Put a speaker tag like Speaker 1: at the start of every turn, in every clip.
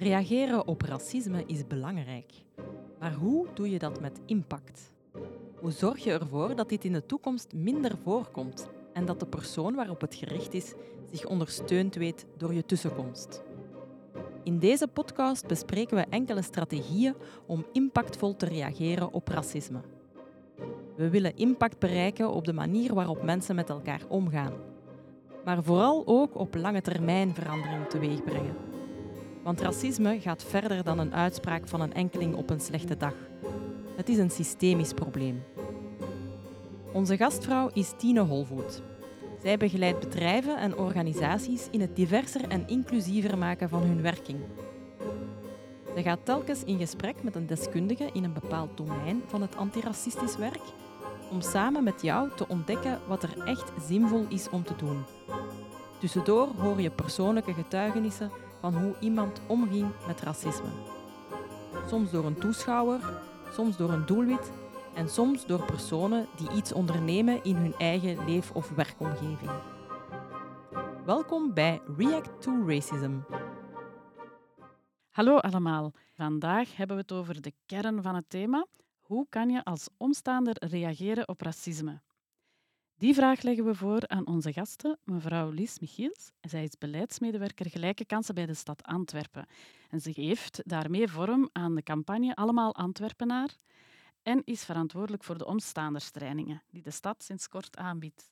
Speaker 1: Reageren op racisme is belangrijk. Maar hoe doe je dat met impact? Hoe zorg je ervoor dat dit in de toekomst minder voorkomt en dat de persoon waarop het gericht is zich ondersteund weet door je tussenkomst? In deze podcast bespreken we enkele strategieën om impactvol te reageren op racisme. We willen impact bereiken op de manier waarop mensen met elkaar omgaan, maar vooral ook op lange termijn verandering teweegbrengen. Want racisme gaat verder dan een uitspraak van een enkeling op een slechte dag. Het is een systemisch probleem. Onze gastvrouw is Tine Holvoet. Zij begeleidt bedrijven en organisaties in het diverser en inclusiever maken van hun werking. Zij gaat telkens in gesprek met een deskundige in een bepaald domein van het antiracistisch werk om samen met jou te ontdekken wat er echt zinvol is om te doen. Tussendoor hoor je persoonlijke getuigenissen van hoe iemand omging met racisme. Soms door een toeschouwer, soms door een doelwit en soms door personen die iets ondernemen in hun eigen leef- of werkomgeving. Welkom bij React to Racism.
Speaker 2: Hallo allemaal. Vandaag hebben we het over de kern van het thema. Hoe kan je als omstaander reageren op racisme? Die vraag leggen we voor aan onze gasten, mevrouw Lies Michiels. Zij is beleidsmedewerker Gelijke Kansen bij de stad Antwerpen. En ze geeft daarmee vorm aan de campagne Allemaal Antwerpenaar en is verantwoordelijk voor de omstaanderstrainingen die de stad sinds kort aanbiedt.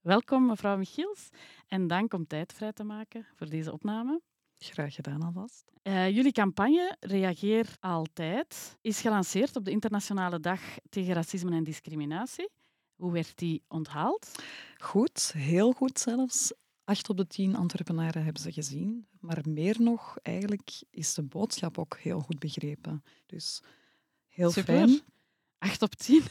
Speaker 2: Welkom, mevrouw Michiels, en dank om tijd vrij te maken voor deze opname.
Speaker 3: Graag gedaan alvast.
Speaker 2: Uh, jullie campagne Reageer Altijd is gelanceerd op de Internationale Dag tegen Racisme en Discriminatie. Hoe werd die onthaald?
Speaker 3: Goed, heel goed zelfs. Acht op de tien Antwerpenaren hebben ze gezien. Maar meer nog, eigenlijk is de boodschap ook heel goed begrepen. Dus heel
Speaker 2: Super.
Speaker 3: fijn.
Speaker 2: Acht op tien.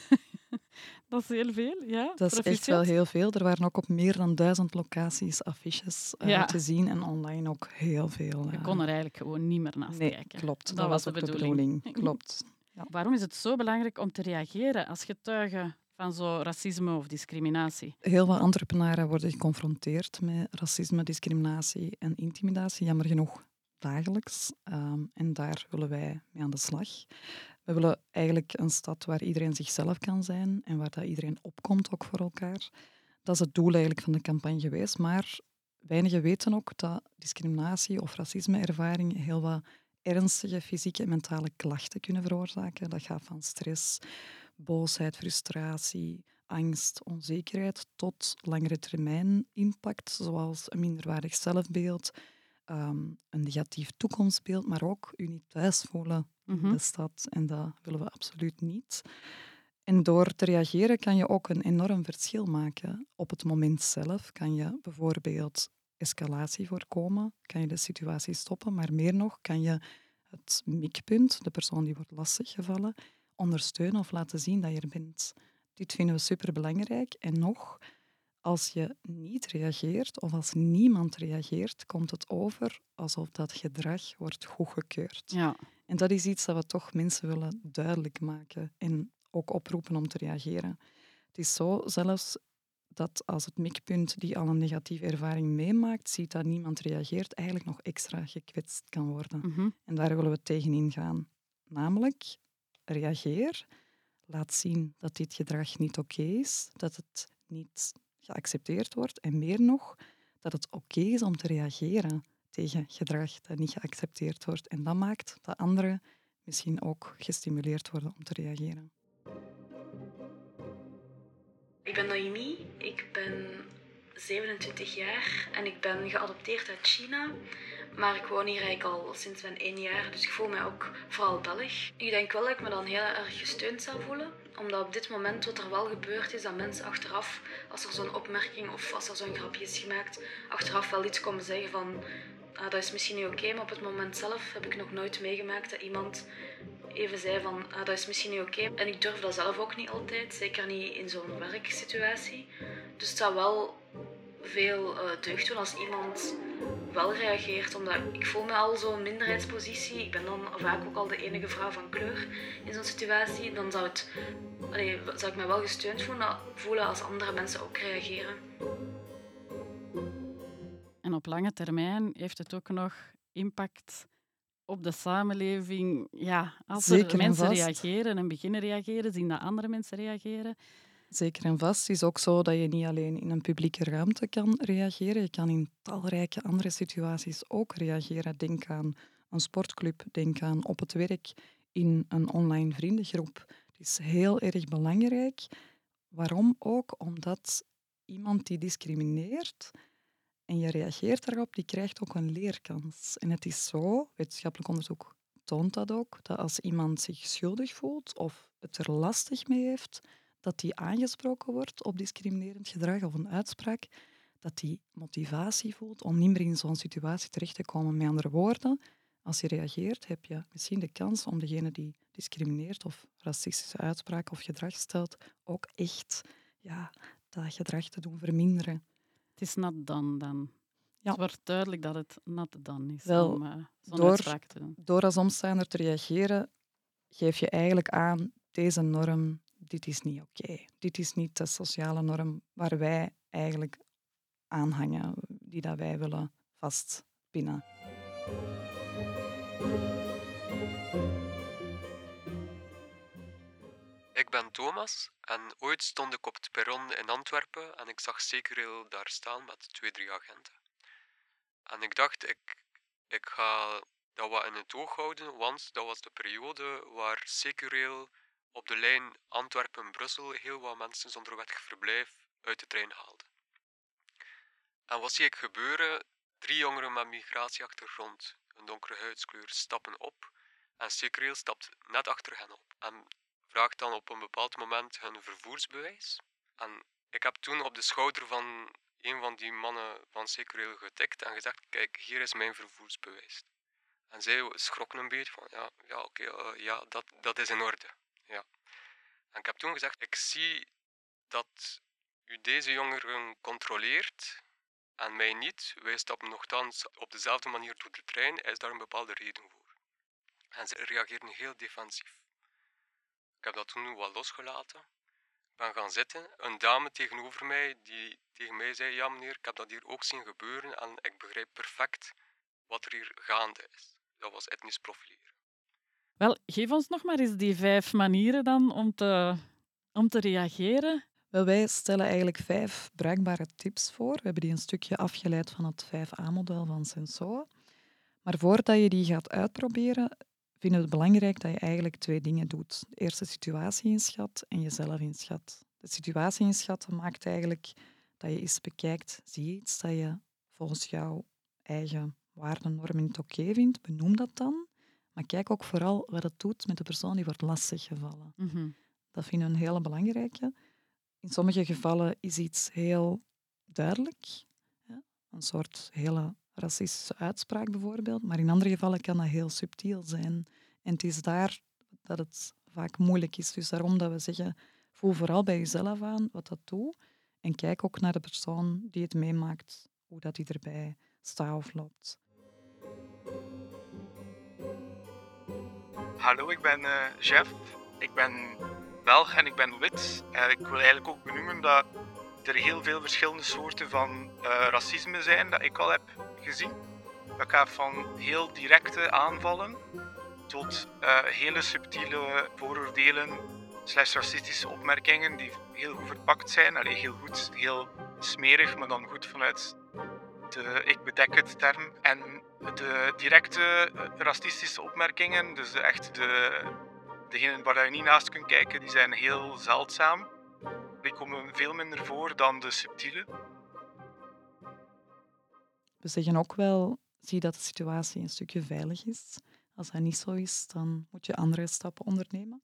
Speaker 2: dat is heel veel, ja.
Speaker 3: Dat is echt wel heel veel. Er waren ook op meer dan duizend locaties affiches uh,
Speaker 2: Ja.
Speaker 3: te zien en online ook heel veel.
Speaker 2: Je
Speaker 3: uh,
Speaker 2: kon er eigenlijk gewoon niet meer naast
Speaker 3: Nee,
Speaker 2: kijken.
Speaker 3: klopt.
Speaker 2: Dat,
Speaker 3: Dat,
Speaker 2: was de
Speaker 3: ook de
Speaker 2: bedoeling.
Speaker 3: bedoeling. Klopt.
Speaker 2: Waarom is het zo belangrijk om te reageren als getuige van zo racisme of discriminatie?
Speaker 3: Heel wat Antwerpenaren worden geconfronteerd met racisme, discriminatie en intimidatie, jammer genoeg dagelijks. Ehm, en daar willen wij mee aan de slag. We willen eigenlijk een stad waar iedereen zichzelf kan zijn en waar dat iedereen opkomt ook voor elkaar. Dat is het doel eigenlijk van de campagne geweest. Maar weinigen weten ook dat discriminatie of racisme-ervaringen heel wat ernstige fysieke en mentale klachten kunnen veroorzaken. Dat gaat van stress, boosheid, frustratie, angst, onzekerheid tot langere termijn impact, zoals een minderwaardig zelfbeeld, ehm, een negatief toekomstbeeld, maar ook je niet thuis voelen
Speaker 2: Mhm.
Speaker 3: in de stad. En dat willen we absoluut niet. En door te reageren kan je ook een enorm verschil maken. Op het moment zelf kan je bijvoorbeeld escalatie voorkomen, kan je de situatie stoppen, maar meer nog kan je het mikpunt, de persoon die wordt lastiggevallen, ondersteunen of laten zien dat je er bent. Dit vinden we superbelangrijk. En nog, als je niet reageert of als niemand reageert, komt het over alsof dat gedrag wordt goedgekeurd.
Speaker 2: Ja.
Speaker 3: En dat is iets dat we toch mensen willen duidelijk maken en ook oproepen om te reageren. Het is zo zelfs dat als het mikpunt die al een negatieve ervaring meemaakt, ziet dat niemand reageert, eigenlijk nog extra gekwetst kan worden.
Speaker 2: Mhm.
Speaker 3: En daar willen we tegen ingaan. Namelijk, reageer, laat zien dat dit gedrag niet oké is, dat het niet geaccepteerd wordt en meer nog, dat het oké is om te reageren tegen gedrag dat niet geaccepteerd wordt. En dat maakt dat anderen misschien ook gestimuleerd worden om te reageren.
Speaker 4: Ik ben Naomi, ik ben 27 jaar en ik ben geadopteerd uit China. Maar ik woon hier eigenlijk al sinds mijn één jaar, dus ik voel mij ook vooral Belg. Ik denk wel dat ik me dan heel erg gesteund zou voelen. Omdat op dit moment wat er wel gebeurd is, dat mensen achteraf, als er zo'n opmerking of als er zo'n grapje is gemaakt, achteraf wel iets komen zeggen van ah, dat is misschien niet oké, maar op het moment zelf heb ik nog nooit meegemaakt dat iemand even zei van ah, dat is misschien niet oké. En ik durf dat zelf ook niet altijd, zeker niet in zo'n werksituatie. Dus het zou wel veel eh, deugd doen als iemand wel reageert, omdat ik voel me al zo'n minderheidspositie. Ik ben dan vaak ook al de enige vrouw van kleur in zo'n situatie. Dan zou, het, allee, zou ik me wel gesteund voelen, voelen als andere mensen ook reageren.
Speaker 2: En op lange termijn heeft het ook nog impact op de samenleving, ja, als
Speaker 3: Zeker
Speaker 2: er
Speaker 3: en
Speaker 2: mensen reageren en beginnen reageren, zien dat andere mensen reageren.
Speaker 3: Zeker en vast. Het is ook zo dat je niet alleen in een publieke ruimte kan reageren. Je kan in talrijke andere situaties ook reageren. Denk aan een sportclub, denk aan op het werk, in een online vriendengroep. Het is heel erg belangrijk. Waarom ook? Omdat iemand die discrimineert en je reageert daarop, die krijgt ook een leerkans. En het is zo, wetenschappelijk onderzoek toont dat ook, dat als iemand zich schuldig voelt of het er lastig mee heeft, dat die aangesproken wordt op discriminerend gedrag of een uitspraak, dat die motivatie voelt om niet meer in zo'n situatie terecht te komen. Met andere woorden, als je reageert, heb je misschien de kans om degene die discrimineert of racistische uitspraken of gedrag stelt, ook echt ja, dat gedrag te doen verminderen.
Speaker 2: Het is nat dan dan.
Speaker 3: Ja.
Speaker 2: Het wordt duidelijk dat het nat dan is
Speaker 3: Wel,
Speaker 2: om eh, zo'n
Speaker 3: door-
Speaker 2: uitspraak te doen.
Speaker 3: Door als omstaander te reageren, geef je eigenlijk aan, deze norm, dit is niet oké. Dit is niet de sociale norm waar wij eigenlijk aan hangen, die dat wij willen vastpinnen.
Speaker 5: Ik ben Thomas en ooit stond ik op het perron in Antwerpen en ik zag Secureel daar staan met twee, drie agenten. En ik dacht, ik, ik ga dat wat in het oog houden, want dat was de periode waar Secureel op de lijn Antwerpen-Brussel heel wat mensen zonder wettig verblijf uit de trein haalde. En wat zie ik gebeuren? Drie jongeren met migratieachtergrond, een donkere huidskleur, stappen op en Secureel stapt net achter hen op. En vraagt dan op een bepaald moment hun vervoersbewijs. En ik heb toen op de schouder van een van die mannen van Secureel getikt en gezegd, kijk, hier is mijn vervoersbewijs. En zij schrokken een beetje van, ja, ja oké, eh, ja, dat, dat is in orde. En ik heb toen gezegd, ik zie dat u deze jongeren controleert en mij niet. Wij stappen nogthans op dezelfde manier door de trein. Is daar een bepaalde reden voor? En ze reageerden heel defensief. Ik heb dat toen wat losgelaten. Ik ben gaan zitten. Een dame tegenover mij die tegen mij zei: Ja, meneer, ik heb dat hier ook zien gebeuren en ik begrijp perfect wat er hier gaande is. Dat was etnisch profileren.
Speaker 2: Wel, geef ons nog maar eens die vijf manieren dan om te, om te reageren.
Speaker 3: Wel, wij stellen eigenlijk vijf bruikbare tips voor. We hebben die een stukje afgeleid van het 5A-model van Sensoa. Maar voordat je die gaat uitproberen, vinden we het belangrijk dat je eigenlijk twee dingen doet. De eerste situatie inschat en jezelf inschat. De situatie inschatten maakt eigenlijk dat je eens bekijkt, zie je iets dat je volgens jouw eigen waarden, normen niet oké vindt, benoem dat dan. Maar kijk ook vooral wat het doet met de persoon die wordt lastiggevallen.
Speaker 2: Mhm.
Speaker 3: Dat vinden we een hele belangrijke. In sommige gevallen is iets heel duidelijk. Ja? Een soort hele racistische uitspraak bijvoorbeeld. Maar in andere gevallen kan dat heel subtiel zijn. En het is daar dat het vaak moeilijk is. Dus daarom dat we zeggen, voel vooral bij jezelf aan wat dat doet. En kijk ook naar de persoon die het meemaakt, hoe dat die erbij staat of loopt.
Speaker 6: Hallo, ik ben eh, Jeff. Ik ben Belg en ik ben wit. En ik wil eigenlijk ook benoemen dat er heel veel verschillende soorten van eh, racisme zijn dat ik al heb gezien. Dat gaat van heel directe aanvallen tot eh, hele subtiele vooroordelen slash racistische opmerkingen die heel goed verpakt zijn. Allee, heel goed, heel smerig, maar dan goed vanuit ik bedek het term. En de directe eh, racistische opmerkingen, dus echt de, degenen waar je niet naast kunt kijken, die zijn heel zeldzaam. Die komen veel minder voor dan de subtiele.
Speaker 3: We zeggen ook wel, zie dat de situatie een stukje veilig is. Als dat niet zo is, dan moet je andere stappen ondernemen.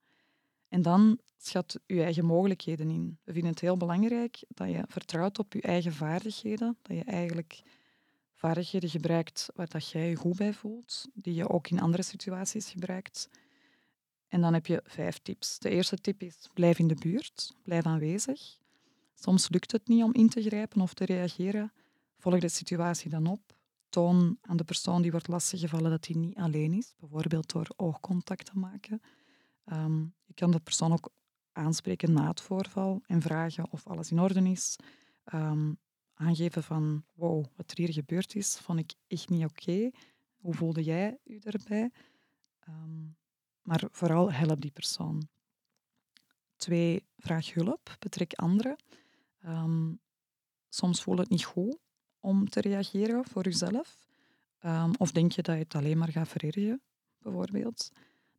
Speaker 3: En dan schat je eigen mogelijkheden in. We vinden het heel belangrijk dat je vertrouwt op je eigen vaardigheden. Dat je eigenlijk vaardigheden gebruikt waar dat jij je goed bij voelt, die je ook in andere situaties gebruikt. En dan heb je vijf tips. De eerste tip is, blijf in de buurt, blijf aanwezig. Soms lukt het niet om in te grijpen of te reageren. Volg de situatie dan op. Toon aan de persoon die wordt lastiggevallen dat hij niet alleen is, bijvoorbeeld door oogcontact te maken. Ehm, je kan de persoon ook aanspreken na het voorval en vragen of alles in orde is. Ehm, aangeven van, wow, wat er hier gebeurd is, vond ik echt niet oké. Hoe voelde jij je daarbij? Ehm, maar vooral help die persoon. Twee, vraag hulp, betrek anderen. Ehm, soms voelt het niet goed om te reageren voor jezelf. Um, of denk je dat je het alleen maar gaat verergen, bijvoorbeeld.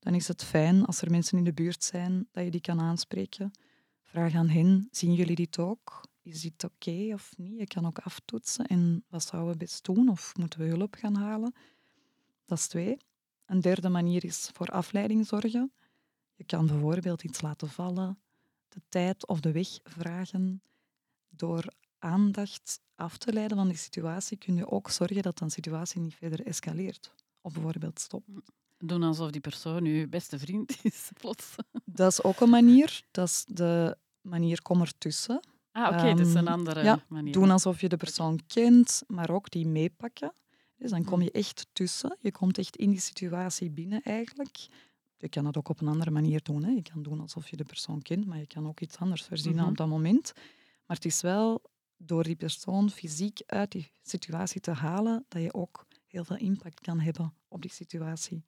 Speaker 3: Dan is het fijn als er mensen in de buurt zijn dat je die kan aanspreken. Vraag aan hen, zien jullie dit ook? Is dit oké of niet? Je kan ook aftoetsen. En wat zouden we best doen? Of moeten we hulp gaan halen? Dat is twee. Een derde manier is voor afleiding zorgen. Je kan bijvoorbeeld iets laten vallen, de tijd of de weg vragen. Door aandacht af te leiden van die situatie kun je ook zorgen dat een situatie niet verder escaleert. Of bijvoorbeeld stopt.
Speaker 2: Doen alsof die persoon uw beste vriend is, plots.
Speaker 3: Dat is ook een manier. Dat is de manier kom ertussen.
Speaker 2: Ah, oké, okay, dat is een
Speaker 3: Ehm,
Speaker 2: andere
Speaker 3: ja,
Speaker 2: manier.
Speaker 3: Doen alsof je de persoon kent, maar ook die meepakken. Dus dan kom je echt tussen. Je komt echt in die situatie binnen eigenlijk. Je kan het ook op een andere manier doen. Hè. Je kan doen alsof je de persoon kent, maar je kan ook iets anders verzinnen
Speaker 2: Mhm.
Speaker 3: op dat moment. Maar het is wel door die persoon fysiek uit die situatie te halen, dat je ook heel veel impact kan hebben op die situatie.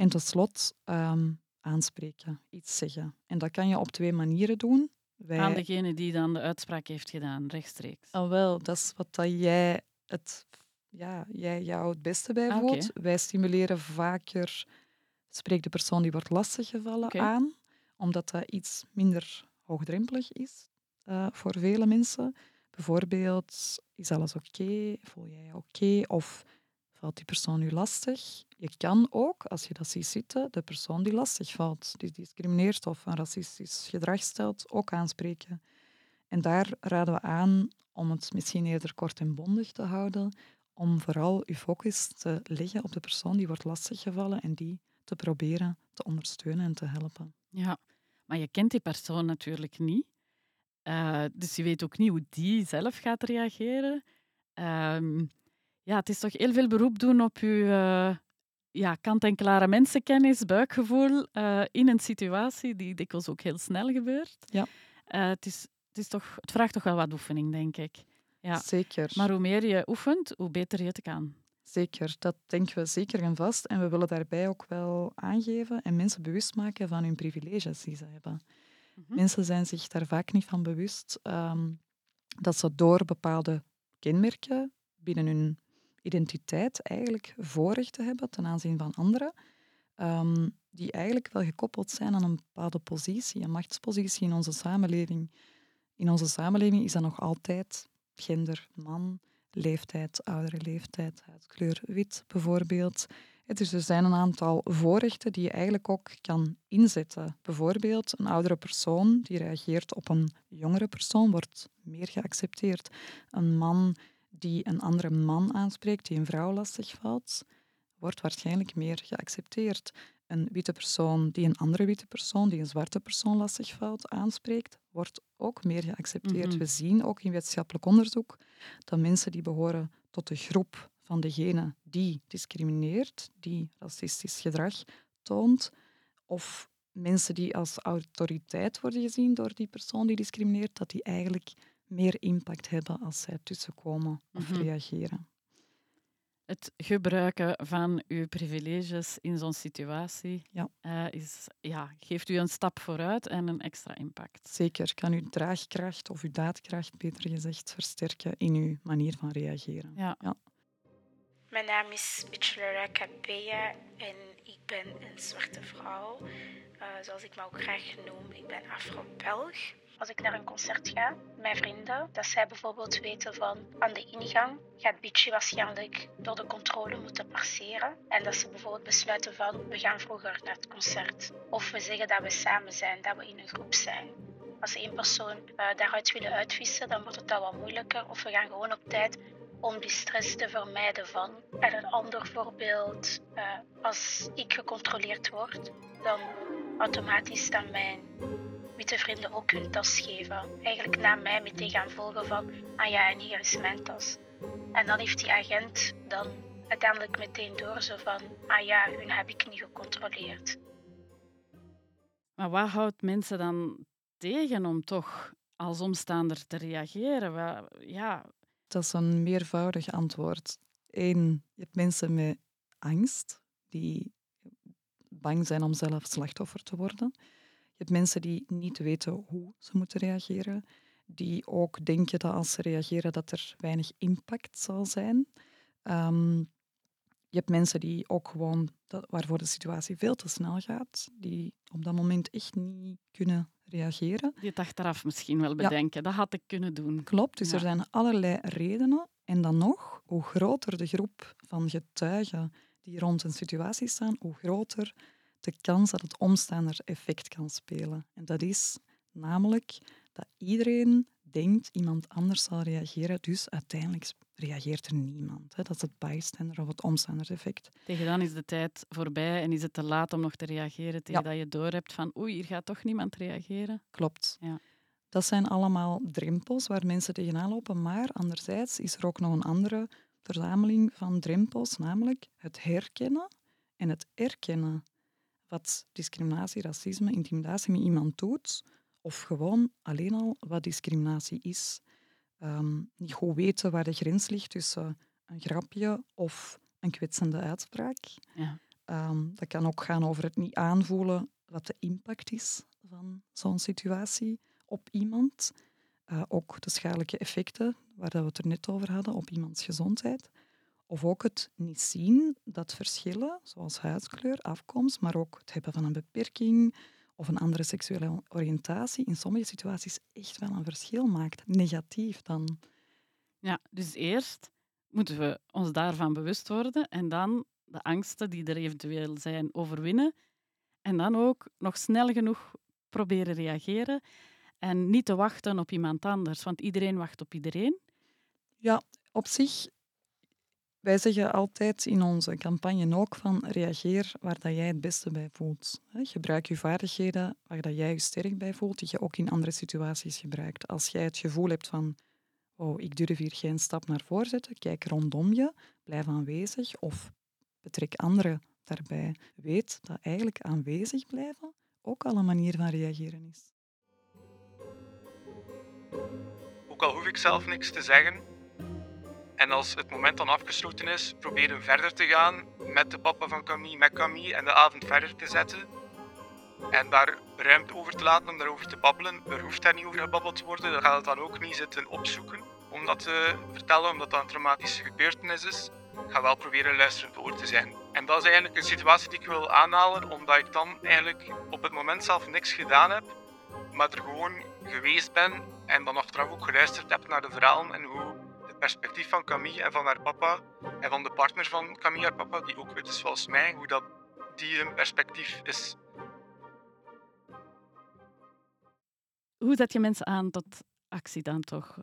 Speaker 3: En tot slot ehm, aanspreken, iets zeggen. En dat kan je op twee manieren doen. Wij,
Speaker 2: Aan degene die dan de uitspraak heeft gedaan, rechtstreeks.
Speaker 3: Ah, wel, dat is wat dat jij, het, ja, jij jou het beste bij
Speaker 2: Ah, oké.
Speaker 3: voelt. Wij stimuleren vaker, spreek de persoon die wordt lastiggevallen aan, omdat dat iets minder hoogdrempelig is eh, voor vele mensen. Bijvoorbeeld, is alles oké? Voel jij je oké? Of valt die persoon u lastig? Je kan ook, als je dat ziet zitten, de persoon die lastig valt, die discrimineert of een racistisch gedrag stelt, ook aanspreken. En daar raden we aan om het misschien eerder kort en bondig te houden, om vooral uw focus te leggen op de persoon die wordt lastiggevallen en die te proberen te ondersteunen en te helpen.
Speaker 2: Ja, maar je kent die persoon natuurlijk niet. Eh, dus je weet ook niet hoe die zelf gaat reageren. Ehm, ja, het is toch heel veel beroep doen op je eh, ja, kant-en-klare mensenkennis, buikgevoel eh, in een situatie die dikwijls ook heel snel gebeurt.
Speaker 3: Ja.
Speaker 2: Eh, het, is, het, is toch, het vraagt toch wel wat oefening, denk ik. Ja.
Speaker 3: Zeker.
Speaker 2: Maar hoe meer je oefent, hoe beter je het kan.
Speaker 3: Zeker, dat denken we zeker en vast. En we willen daarbij ook wel aangeven en mensen bewust maken van hun privileges die ze hebben.
Speaker 2: Mhm.
Speaker 3: Mensen zijn zich daar vaak niet van bewust ehm, dat ze door bepaalde kenmerken binnen hun identiteit eigenlijk voorrechten hebben ten aanzien van anderen, ehm, die eigenlijk wel gekoppeld zijn aan een bepaalde positie, een machtspositie in onze samenleving. In onze samenleving is dat nog altijd gender, man, leeftijd, oudere leeftijd, huidskleur, wit bijvoorbeeld. Dus er zijn een aantal voorrechten die je eigenlijk ook kan inzetten. Bijvoorbeeld een oudere persoon die reageert op een jongere persoon wordt meer geaccepteerd. Een man die een andere man aanspreekt, die een vrouw lastigvalt, wordt waarschijnlijk meer geaccepteerd. Een witte persoon die een andere witte persoon, die een zwarte persoon lastigvalt, aanspreekt, wordt ook meer geaccepteerd.
Speaker 2: Mhm.
Speaker 3: We zien ook in wetenschappelijk onderzoek dat mensen die behoren tot de groep van degene die discrimineert, die racistisch gedrag toont, of mensen die als autoriteit worden gezien door die persoon die discrimineert, dat die eigenlijk meer impact hebben als zij tussenkomen of
Speaker 2: Mhm.
Speaker 3: reageren.
Speaker 2: Het gebruiken van uw privileges in zo'n situatie
Speaker 3: Ja.
Speaker 2: eh, is, ja, geeft u een stap vooruit en een extra impact.
Speaker 3: Zeker kan uw draagkracht of uw daadkracht, beter gezegd, versterken in uw manier van reageren.
Speaker 2: Ja.
Speaker 7: Mijn naam is Bachelora Capea en ik ben een zwarte vrouw. Eh, zoals ik me ook graag noem, ik ben Afro-Belg. Als ik naar een concert ga, mijn vrienden, dat zij bijvoorbeeld weten van aan de ingang gaat Bitchy waarschijnlijk door de controle moeten passeren. En dat ze bijvoorbeeld besluiten van we gaan vroeger naar het concert. Of we zeggen dat we samen zijn, dat we in een groep zijn. Als één persoon eh, daaruit willen uitvissen, dan wordt het al wat moeilijker. Of we gaan gewoon op tijd om die stress te vermijden van. En een ander voorbeeld, eh, als ik gecontroleerd word, dan automatisch dan mijn witte vrienden ook hun tas geven. Eigenlijk na mij meteen gaan volgen van, ah ja, en hier is mijn tas. En dan heeft die agent dan uiteindelijk meteen door zo van, ah ja, hun heb ik niet gecontroleerd.
Speaker 2: Maar wat houdt mensen dan tegen om toch als omstaander te reageren? Ja,
Speaker 3: Dat is een meervoudig antwoord. Eén, je hebt mensen met angst, die bang zijn om zelf slachtoffer te worden. Je hebt mensen die niet weten hoe ze moeten reageren, die ook denken dat als ze reageren dat er weinig impact zal zijn. Ehm, je hebt mensen die ook gewoon, dat, waarvoor de situatie veel te snel gaat, die op dat moment echt niet kunnen reageren.
Speaker 2: Die het achteraf misschien wel bedenken. Dat had ik kunnen doen.
Speaker 3: Klopt, dus er zijn allerlei redenen. En dan nog, hoe groter de groep van getuigen die rond een situatie staan, hoe groter de kans dat het omstaander effect kan spelen. En dat is namelijk dat iedereen denkt iemand anders zal reageren, dus uiteindelijk reageert er niemand. Hè. Dat is het bystander of het omstanderseffect.
Speaker 2: Tegen dan is de tijd voorbij en is het te laat om nog te reageren tegen dat je doorhebt van oei, hier gaat toch niemand reageren.
Speaker 3: Klopt.
Speaker 2: Ja.
Speaker 3: Dat zijn allemaal drempels waar mensen tegenaan lopen, maar anderzijds is er ook nog een andere verzameling van drempels, namelijk het herkennen en het erkennen wat discriminatie, racisme, intimidatie met iemand doet, of gewoon alleen al wat discriminatie is. Um, niet goed weten waar de grens ligt tussen een grapje of een kwetsende uitspraak.
Speaker 2: Ja.
Speaker 3: Um, dat kan ook gaan over het niet aanvoelen wat de impact is van zo'n situatie op iemand. Uh, ook de schadelijke effecten, waar we het er net over hadden, op iemands gezondheid. Of ook het niet zien dat verschillen, zoals huidskleur, afkomst, maar ook het hebben van een beperking of een andere seksuele oriëntatie, in sommige situaties echt wel een verschil maakt. Negatief dan.
Speaker 2: Ja, dus eerst moeten we ons daarvan bewust worden en dan de angsten die er eventueel zijn overwinnen. En dan ook nog snel genoeg proberen reageren en niet te wachten op iemand anders, want iedereen wacht op iedereen.
Speaker 3: Ja, op zich wij zeggen altijd in onze campagne ook van reageer waar dat jij het beste bij voelt. Gebruik je vaardigheden waar dat jij je sterk bij voelt, die je ook in andere situaties gebruikt. Als jij het gevoel hebt van oh, ik durf hier geen stap naar voren zetten, kijk rondom je, blijf aanwezig of betrek anderen daarbij. Weet dat eigenlijk aanwezig blijven ook al een manier van reageren is.
Speaker 6: Ook al hoef ik zelf niks te zeggen, en als het moment dan afgesloten is, proberen verder te gaan met de papa van Camille, met Camille en de avond verder te zetten. En daar ruimte over te laten om daarover te babbelen. Er hoeft daar niet over gebabbeld te worden, dan gaat het dan ook niet zitten opzoeken om dat te vertellen, omdat dat een traumatische gebeurtenis is. Ik ga wel proberen luisterend voor te zijn. En dat is eigenlijk een situatie die ik wil aanhalen, omdat ik dan eigenlijk op het moment zelf niks gedaan heb, maar er gewoon geweest ben en dan achteraf ook geluisterd heb naar de verhalen en hoe perspectief van Camille en van haar papa en van de partner van Camille, haar papa, die ook wit is zoals mij, hoe dat die hun perspectief is.
Speaker 2: Hoe zet je mensen aan tot actie dan toch?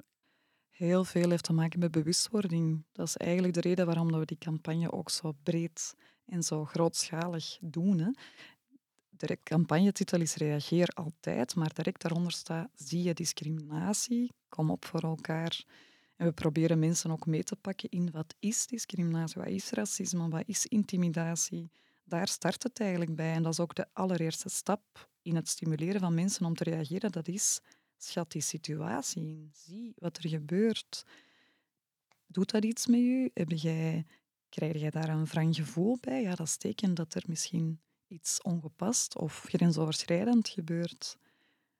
Speaker 3: Heel veel heeft te maken met bewustwording. Dat is eigenlijk de reden waarom we die campagne ook zo breed en zo grootschalig doen. Hè. De campagnetitel is Reageer altijd, maar direct daaronder staat Zie je discriminatie? Kom op voor elkaar. En we proberen mensen ook mee te pakken in wat is discriminatie, wat is racisme, wat is intimidatie. Daar start het eigenlijk bij. En dat is ook de allereerste stap in het stimuleren van mensen om te reageren. Dat is, schat die situatie in. Zie wat er gebeurt. Doet dat iets met je? Heb jij, krijg jij daar een wrang gevoel bij? Ja, dat is teken dat er misschien iets ongepast of grensoverschrijdend gebeurt.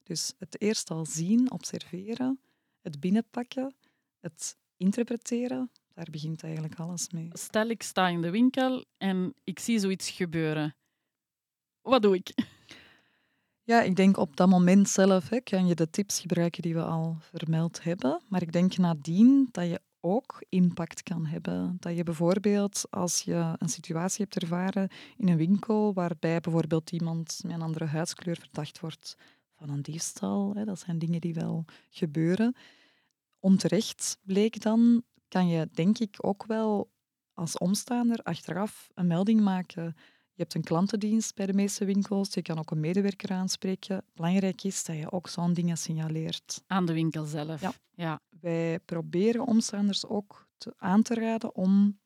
Speaker 3: Dus het eerst al zien, observeren, het binnenpakken het interpreteren, daar begint eigenlijk alles mee.
Speaker 2: Stel, ik sta in de winkel en ik zie zoiets gebeuren. Wat doe ik?
Speaker 3: Ja, ik denk op dat moment zelf hè, kan je de tips gebruiken die we al vermeld hebben. Maar ik denk nadien dat je ook impact kan hebben. Dat je bijvoorbeeld, als je een situatie hebt ervaren in een winkel waarbij bijvoorbeeld iemand met een andere huidskleur verdacht wordt van een diefstal, hè, dat zijn dingen die wel gebeuren, onterecht bleek dan, kan je denk ik ook wel als omstaander achteraf een melding maken. Je hebt een klantendienst bij de meeste winkels, je kan ook een medewerker aanspreken. Belangrijk is dat je ook zo'n dingen signaleert.
Speaker 2: Aan de winkel zelf.
Speaker 3: Ja.
Speaker 2: ja.
Speaker 3: Wij proberen omstanders ook te, aan te raden om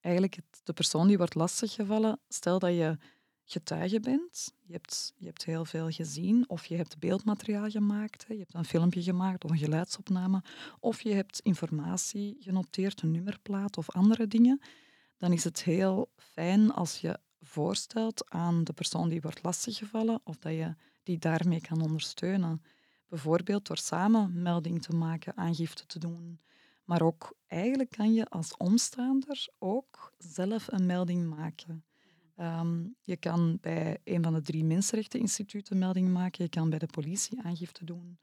Speaker 3: eigenlijk het, de persoon die wordt lastiggevallen, stel dat je getuige bent. Je hebt, je hebt heel veel gezien, of je hebt beeldmateriaal gemaakt, hè. je hebt een filmpje gemaakt of een geluidsopname, of je hebt informatie genoteerd, een nummerplaat of andere dingen. dan is het heel fijn als je voorstelt aan de persoon die wordt lastiggevallen of dat je die daarmee kan ondersteunen. Bijvoorbeeld door samen melding te maken, aangifte te doen. Maar ook eigenlijk kan je als omstaander ook zelf een melding maken. Ehm, je kan bij een van de drie mensenrechteninstituten melding maken. Je kan bij de politie aangifte doen.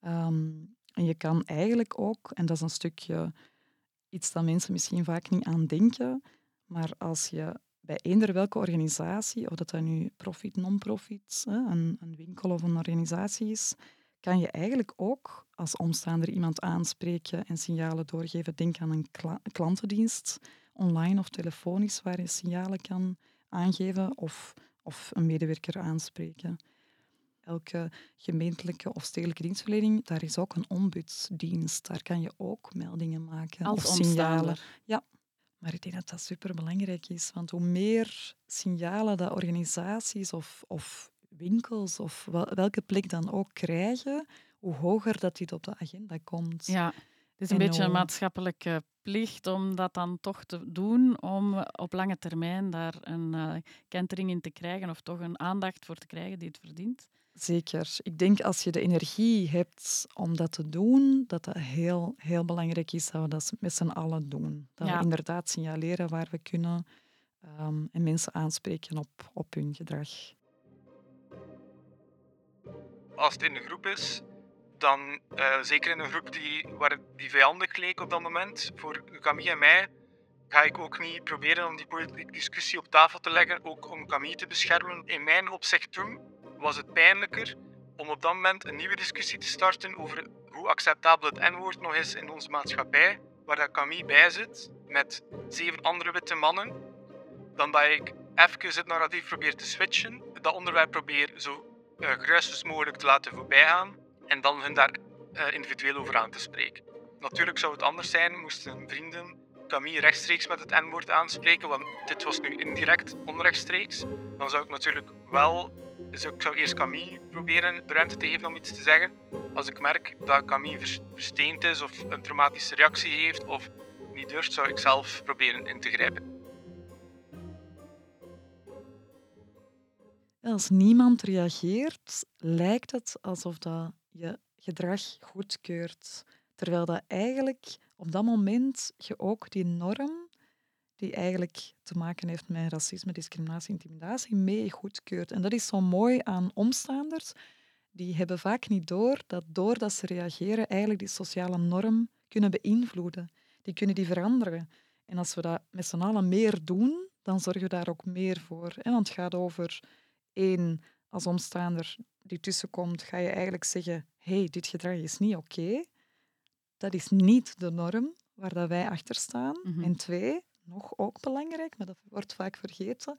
Speaker 3: Ehm, en je kan eigenlijk ook, en dat is een stukje iets dat mensen misschien vaak niet aan denken, maar als je bij eender welke organisatie, of dat dat nu profit, non-profit, een, een winkel of een organisatie is, kan je eigenlijk ook als omstaander iemand aanspreken en signalen doorgeven. Denk aan een klantendienst, online of telefonisch, waar je signalen kan aangeven of, of een medewerker aanspreken. Elke gemeentelijke of stedelijke dienstverlening, daar is ook een ombudsdienst. Daar kan je ook meldingen maken
Speaker 2: Als
Speaker 3: of signalen. Ja, maar ik denk dat dat superbelangrijk is. Want hoe meer signalen dat organisaties of, of winkels of welke plek dan ook krijgen, hoe hoger dat dit op de agenda komt.
Speaker 2: Ja, het is een beetje een maatschappelijke plicht om dat dan toch te doen, om op lange termijn daar een uh, kentering in te krijgen of toch een aandacht voor te krijgen die het verdient.
Speaker 3: Zeker. Ik denk als je de energie hebt om dat te doen, dat dat heel, heel belangrijk is dat we dat met z'n allen doen. Dat we inderdaad signaleren waar we kunnen um, en mensen aanspreken op, op hun gedrag.
Speaker 6: Als het in een groep is, dan uh, zeker in een groep die, waar die vijandig leek op dat moment, voor Camille en mij, ga ik ook niet proberen om die politieke discussie op tafel te leggen, ook om Camille te beschermen. In mijn opzicht toen was het pijnlijker om op dat moment een nieuwe discussie te starten over hoe acceptabel het N-woord nog is in onze maatschappij, waar dat Camille bij zit met zeven andere witte mannen, dan dat ik even het narratief probeer te switchen, dat onderwerp probeer zo uh, mogelijk te laten voorbijgaan en dan hun daar uh, individueel over aan te spreken. Natuurlijk zou het anders zijn moesten vrienden Camille rechtstreeks met het N-woord aanspreken, want dit was nu indirect onrechtstreeks. Dan zou ik natuurlijk wel, dus ik zou eerst Camille proberen de ruimte te geven om iets te zeggen. Als ik merk dat Camille versteend is of een traumatische reactie heeft of niet durft, zou ik zelf proberen in te grijpen.
Speaker 3: Als niemand reageert, lijkt het alsof dat je gedrag goedkeurt. Terwijl dat eigenlijk op dat moment je ook die norm, die eigenlijk te maken heeft met racisme, discriminatie, intimidatie, mee goedkeurt. En dat is zo mooi aan omstaanders. Die hebben vaak niet door dat doordat ze reageren, eigenlijk die sociale norm kunnen beïnvloeden. Die kunnen die veranderen. En als we dat met z'n allen meer doen, dan zorgen we daar ook meer voor. Want het gaat over één, als omstaander die tussenkomt, ga je eigenlijk zeggen: hey, dit gedrag is niet oké. Dat is niet de norm waar dat wij achter staan. Mhm. En twee, nog ook belangrijk, maar dat wordt vaak vergeten,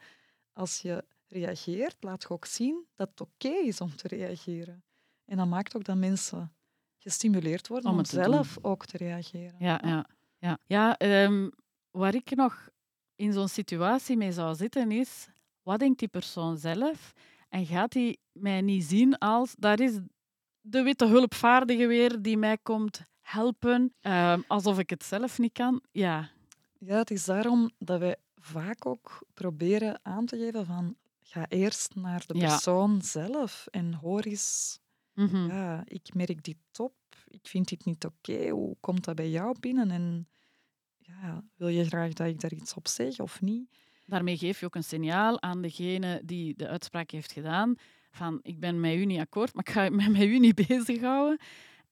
Speaker 3: als je reageert, laat je ook zien dat het oké is om te reageren. En dat maakt ook dat mensen gestimuleerd worden om, zelf ook te reageren.
Speaker 2: Ja, ja. ja. ja um, waar ik nog in zo'n situatie mee zou zitten is, wat denkt die persoon zelf? En gaat hij mij niet zien als, daar is de witte hulpvaardige weer die mij komt helpen, uh, alsof ik het zelf niet kan. Ja.
Speaker 3: ja, het is daarom dat wij vaak ook proberen aan te geven van ga eerst naar de persoon zelf en hoor eens, mhm. ja, ik merk dit top, ik vind dit niet oké, hoe komt dat bij jou binnen en ja, wil je graag dat ik daar iets op zeg of niet?
Speaker 2: Daarmee geef je ook een signaal aan degene die de uitspraak heeft gedaan van ik ben met u niet akkoord, maar ik ga me met u niet bezighouden.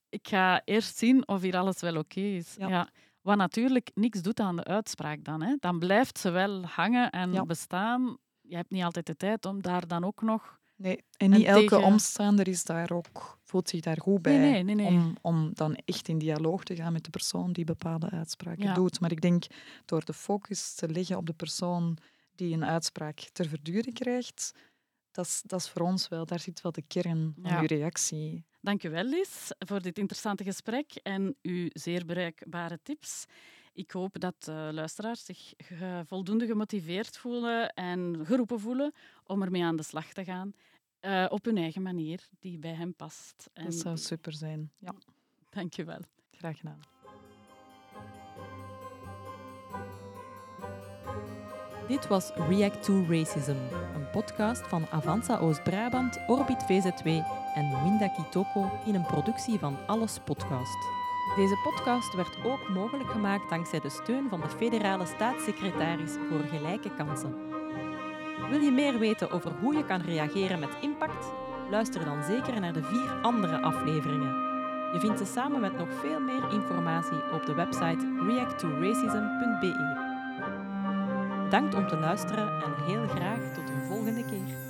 Speaker 2: Ik ga eerst zien of hier alles wel oké is. Ja. Wat natuurlijk niks doet aan de uitspraak dan. Hè. Dan blijft ze wel hangen en bestaan. Je hebt niet altijd de tijd om daar dan ook nog...
Speaker 3: Nee, en niet elke omstaander is daar ook, voelt zich daar goed bij.
Speaker 2: Nee, nee, nee,
Speaker 3: om, om dan echt in dialoog te gaan met de persoon die bepaalde uitspraken doet. Maar ik denk, door de focus te leggen op de persoon die een uitspraak ter verduring krijgt, dat is, dat is voor ons wel, daar zit wel de kern van uw reactie.
Speaker 2: Dank u wel, Lies, voor dit interessante gesprek en uw zeer bereikbare tips. Ik hoop dat uh, luisteraars zich voldoende gemotiveerd voelen en geroepen voelen om ermee aan de slag te gaan. Uh, op hun eigen manier, die bij hen past.
Speaker 3: En... Dat zou super zijn. Ja.
Speaker 2: Dank je wel.
Speaker 3: Graag gedaan.
Speaker 1: Dit was React to Racism, een podcast van Avanza Oost-Brabant, Orbit VZW en Winda Kitoko in een productie van Alles Podcast. Deze podcast werd ook mogelijk gemaakt dankzij de steun van de federale staatssecretaris voor gelijke kansen. Wil je meer weten over hoe je kan reageren met impact? Luister dan zeker naar de vier andere afleveringen. Je vindt ze samen met nog veel meer informatie op de website reacttoracism.be. Bedankt om te luisteren en heel graag tot een volgende keer.